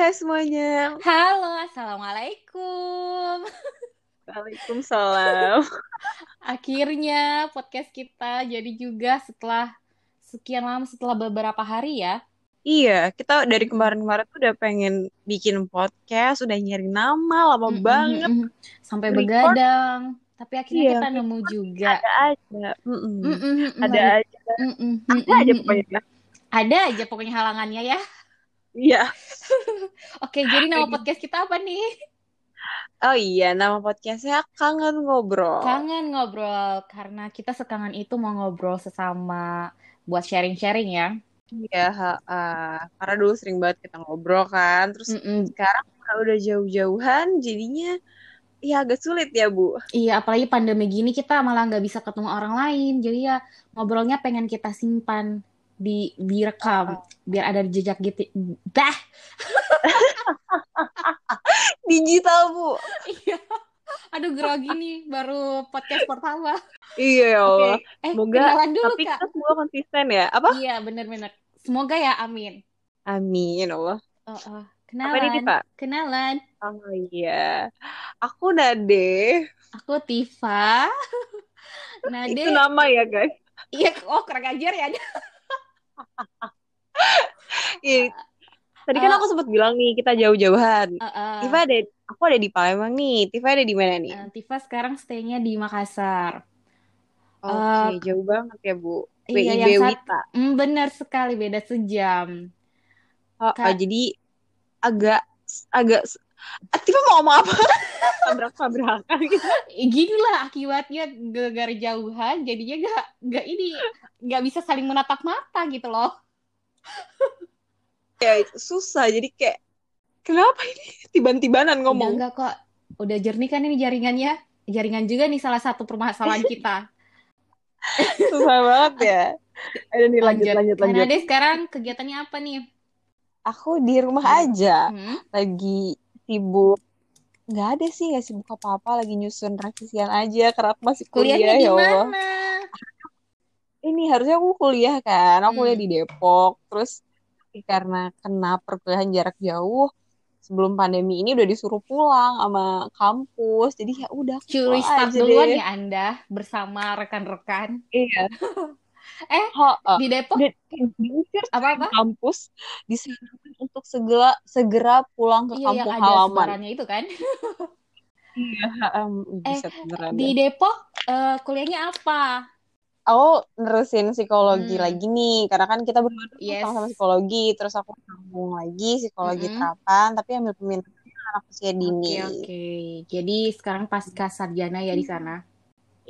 hai semuanya. Halo, assalamualaikum. Waalaikumsalam. Akhirnya podcast kita jadi juga setelah sekian lama setelah beberapa hari ya. Iya, kita dari kemarin-kemarin tuh udah pengen bikin podcast, udah nyari nama lama Mm-mm, banget. mm-mm. Sampai Record. begadang. Tapi akhirnya Iya, kita nemu juga. Ada aja. Ada aja. Ada aja pokoknya. Ada aja pokoknya halangannya ya. Iya. Oke, jadi nama podcast kita apa nih? Oh iya, nama podcastnya Kangen Ngobrol. Kangen ngobrol karena kita sekangen itu mau ngobrol sesama buat sharing-sharing ya. Iya, ha-ha. karena dulu sering banget kita ngobrol kan. Terus Mm-mm. sekarang karena udah jauh-jauhan, jadinya ya agak sulit ya, Bu. Iya, apalagi pandemi gini kita malah nggak bisa ketemu orang lain. Jadi ya ngobrolnya pengen kita simpan di direkam biar ada jejak gitu. Dah. Digital, Bu. Iya. Aduh grogi nih baru podcast pertama. Iya ya. Allah. Eh, Semoga, kenalan dulu, tapi Kak. kita semua konsisten ya. Apa? Iya, bener-bener. Semoga ya, amin. Amin, Allah. Oh, oh. Apa ini, Kenalan. Tifa? Kenalan. Oh iya. Aku Nade. Aku Tifa. Nade. Itu nama ya, guys. Iya, oh kurang ajar ya. Iya. Tadi kan Eh. aku sempat bilang nih, kita jauh-jauhan. Eh, eh. Tifa ada, aku ada di Palembang nih. Tifa ada di mana nih? Eh, Tifa sekarang stay-nya di Makassar. Oke, jauh banget ya, Bu. Iya, yang Wita. Hmm, benar sekali, beda sejam. Oh, oh, jadi agak agak Tifa mau ngomong apa? Tabrak-tabrakan gitu. Eh, Gini lah akibatnya gara-gara jauhan, jadinya gak, gak ini, gak bisa saling menatap mata gitu loh. Ya, itu susah. Jadi kayak kenapa ini tiban-tibanan Udah ngomong? enggak kok, udah jernih kan ini jaringannya. Jaringan juga nih salah satu permasalahan kita. Susah banget ya. Ayo nih lanjut lanjut Nah, lanjut. Nade sekarang kegiatannya apa nih? Aku di rumah aja. Hmm? lagi sibuk. Nggak ada sih nggak sibuk apa-apa. Lagi nyusun revisian aja karena aku masih kuliah Kuliahnya ya Allah. ini harusnya aku kuliah kan. Aku kuliah Hmm. di Depok. Terus karena kena perkuliahan jarak jauh sebelum pandemi ini udah disuruh pulang sama kampus. Jadi ya udah Curi start duluan deh. ya Anda bersama rekan-rekan. iya Eh, Ho, eh, di Depok dan diusir apa-apa? kampus disarankan untuk segera segera pulang ke Iya, yang kampung ada halaman sebarannya itu kan. iya em, Eh, Di deh. Depok eh, kuliahnya apa? aku nerusin psikologi Hmm. lagi nih karena kan kita berdua Yes. sama-sama psikologi terus aku sambung lagi psikologi Mm-mm. terapan tapi ambil peminatnya anak usia dini Oke, oke. Jadi sekarang pasca sarjana ya di sana.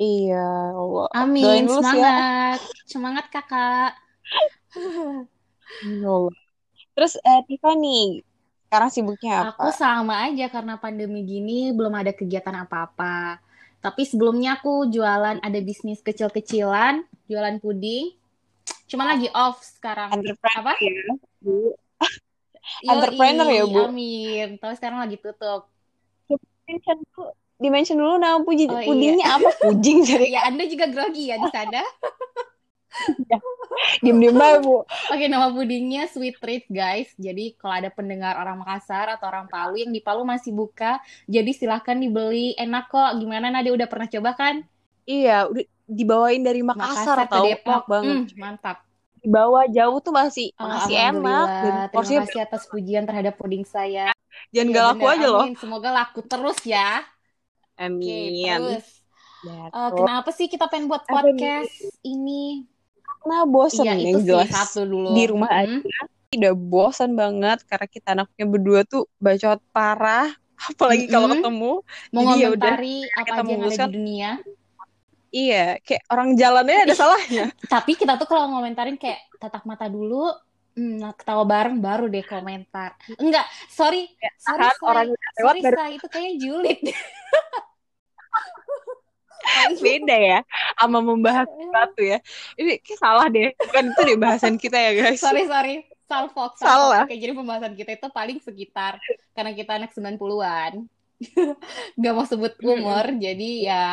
iya Allah Amin, doain ya semangat. Kakak. Ya terus eh, Tifa nih sekarang sibuknya Aku apa sama aja karena pandemi gini belum ada kegiatan apa-apa. Tapi sebelumnya aku jualan ada bisnis kecil-kecilan, jualan puding. Cuma lagi off sekarang. entrepreneur Apa? ya Bu entrepreneur ya Bu amin. Tapi sekarang lagi tutup. mention dulu dimention dulu nama puji Oh iya. pudingnya apa puding jadi Ya, Anda juga grogi ya di sana. Diem diem aja Bu Oke, nama pudingnya Sweet Treat, guys. Jadi kalau ada pendengar orang Makassar atau orang Palu yang di Palu masih buka, jadi silahkan dibeli. Enak kok. Gimana Nade udah pernah coba kan? iya udah dibawain dari Makassar, Makassar ke tahu Depok. enak banget Hmm, mantap. dibawa jauh tuh masih Oh, masih enak dan Terima kasih atas pujian terhadap puding saya. jangan Iya gak laku bener, aja loh amin. Semoga laku terus ya. Oke, amin terus. Ya, Eh, tuh. kenapa sih kita pengen buat podcast ini? Karena bosen Iya, yang jelas satu dulu. di rumah Mm-mm. aja udah bosan banget karena kita anaknya berdua tuh bacot parah apalagi kalau ketemu Mau Jadi ya udah, ngomentari apa kita aja yang ada di dunia. iya kayak orang jalannya ada salahnya Tapi kita tuh kalau ngomentarin kayak tatap mata dulu, hmm, ketawa bareng baru deh komentar. Enggak, sorry, sorry, kan Say. orang udah lewat sorry, baru itu kayaknya julid. beda ya sama membahas sesuatu ya ini kayak salah deh bukan itu deh bahasan kita ya guys sorry, sorry. Salfok, Salah. Oke, jadi pembahasan kita itu paling sekitar karena kita anak 90-an. Gak mau sebut umur, jadi ya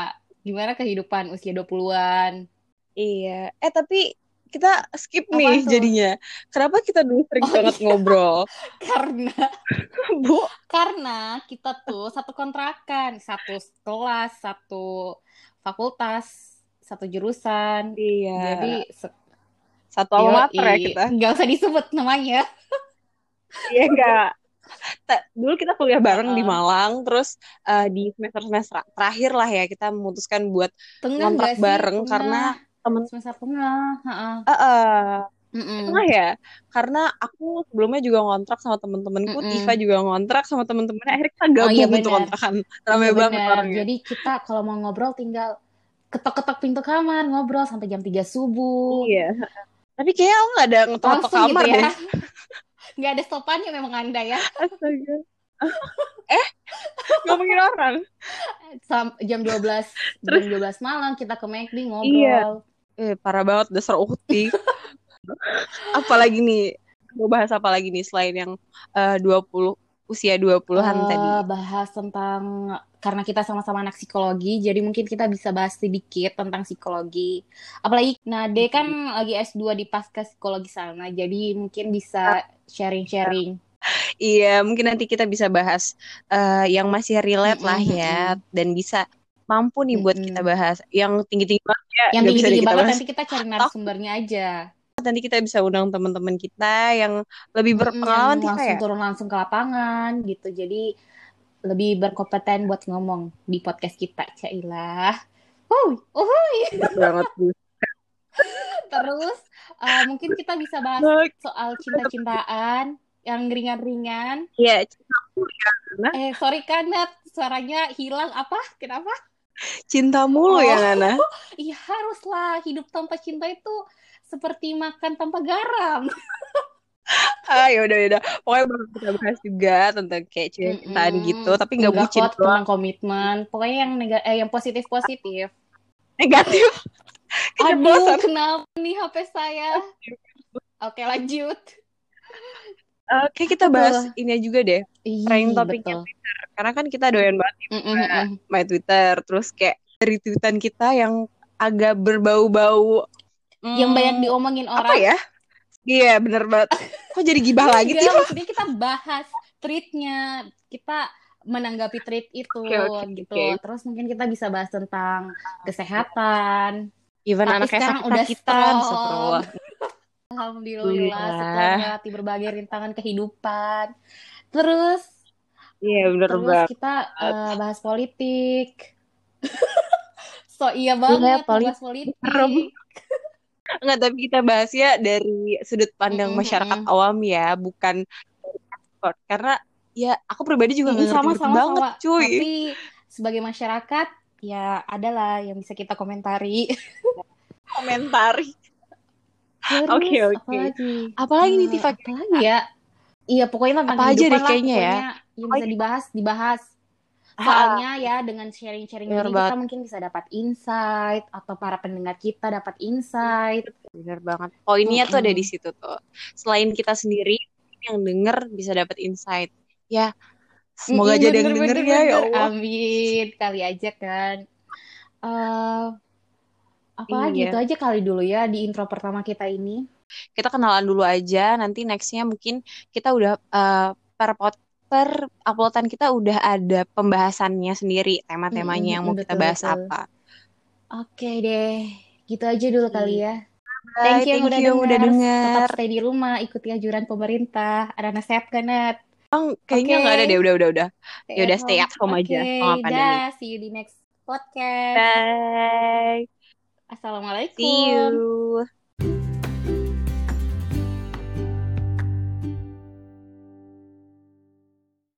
gimana kehidupan usia 20-an. iya eh tapi kita skip Apa nih tuh? jadinya. Kenapa kita dulu sering Oh, banget iya. ngobrol? Karena Bu, karena kita tuh satu kontrakan, satu kelas, satu fakultas, satu jurusan. iya. Jadi Satu alma mater ya kita. Nggak usah disebut namanya. Iya enggak. Dulu kita kuliah bareng di Heeh. Malang, terus eh, di semester-semester terakhir lah ya kita memutuskan buat Tengah ngontrak bareng Tengah. karena temen Semester tengah. Heeh. eh, eh, Mm-mm. tengah ya. Karena aku sebelumnya juga ngontrak sama temen-temenku, Mm-mm. Tifa juga ngontrak sama temen-temennya. Akhirnya kita Oh gabung iya untuk benar. kontrakan. Rame Iya banget orangnya. Jadi kita kalau mau ngobrol tinggal ketok-ketok pintu kamar, ngobrol sampai jam 3 subuh. Iya. Tapi kayaknya aku gak ada ngetok-ngetok gitu kamar ya. deh. Nggak ada stopannya memang Anda ya. Astaga. eh, ngomongin orang. Sam jam 12 Terus? jam 12 malam kita ke McD Iya. ngobrol. Eh, parah banget dasar ukti. Apalagi nih, mau bahas apa lagi nih selain yang eh, 20 usia 20-an tadi. Eh, bahas tentang karena kita sama-sama anak psikologi, jadi mungkin kita bisa bahas sedikit tentang psikologi. Apalagi Nade kan lagi S2 di pasca psikologi sana, jadi mungkin bisa sharing-sharing. Iya, mungkin nanti kita bisa bahas eh, yang masih relate lah ya dan bisa mampu nih buat kita Mm-mm. bahas. Yang tinggi-tinggi banget ya Yang tinggi-tinggi kita banget nanti kita cari narasumbernya aja. Nanti kita bisa undang teman-teman kita yang lebih berpengalaman Tifa langsung ya. turun langsung ke lapangan gitu. Jadi lebih berkompeten buat ngomong di podcast kita, Cailah. Oh, oh, banget. Terus eh, mungkin kita bisa bahas soal cinta-cintaan yang ringan-ringan. Iya, ya, Nana. Eh, sorry Kanat, suaranya hilang apa? Kenapa? Cinta mulu ya, Oh, Nana. iya haruslah. Hidup tanpa cinta itu seperti makan tanpa garam. Ah, ya udah udah. Pokoknya bakal kita bahas juga tentang kayak cintaan Mm-mm. gitu, tapi nggak bucin kok tentang komitmen. Pokoknya yang nega eh yang positif-positif. Negatif. Aduh, Keceplosan. kenapa nih HP saya? Oke, lanjut. Oke, kita bahas ini juga deh. Trending topiknya. Twitter. Karena kan kita doyan banget Mm, mm, mm, mm. main Twitter. Terus kayak dari tweetan kita yang agak berbau-bau Yang banyak hmm, diomongin apa orang. ya? Iya, bener banget. Kok jadi gibah lagi Enggak, sih? maksudnya kita bahas tweetnya. Kita menanggapi tweet itu Oke, oke, gitu. oke. Terus mungkin kita bisa bahas tentang kesehatan. Even Tapi anaknya sekarang udah strong. Astagfirullah. Alhamdulillah setelah Alhamdulillah. melewati berbagai rintangan kehidupan. Terus Iya, bener terus banget. kita eh, bahas politik. So iya Iya, banget politik. bahas politik. Enggak, tapi kita bahasnya dari sudut pandang Mm-mm, masyarakat awam ya, bukan. Karena ya aku pribadi juga nggak sama sama banget, sama. cuy. Tapi sebagai masyarakat ya adalah yang bisa kita komentari. Komentari. Oke, oke. apalagi? Apalagi nih Tifa? apalagi ya? Iya pokoknya tentang Apa aja deh lah kayaknya ya. pokoknya yang bisa dibahas dibahas. Soalnya ya dengan sharing-sharing bener ini banget. kita mungkin bisa dapat insight atau para pendengar kita dapat insight. Bener banget. Poinnya tuh ada di situ tuh. Selain kita sendiri, yang denger bisa dapat insight. Ya, semoga Mm-mm, aja ada yang bener denger bener ya, ya bener. Allah. Amin. Kali aja kan. Eh apalagi Iya. itu aja kali dulu ya di intro pertama kita ini. Kita kenalan dulu aja. Nanti nextnya mungkin kita udah eh, per pot per uploadan kita udah ada pembahasannya sendiri, tema-temanya yang mau kita betul bahas betul. apa. Oke deh. Gitu aja dulu kali ya. Bye, Thank you yang thank udah you udah denger. Tetap stay di rumah, ikuti anjuran pemerintah. Ada nasihat kan, Nat? Bang, kayaknya nggak ada deh, udah, udah, udah. Ya udah stay at home aja Oke, selama pandemi. dah. See you di next podcast. Bye. See Assalamualaikum. you.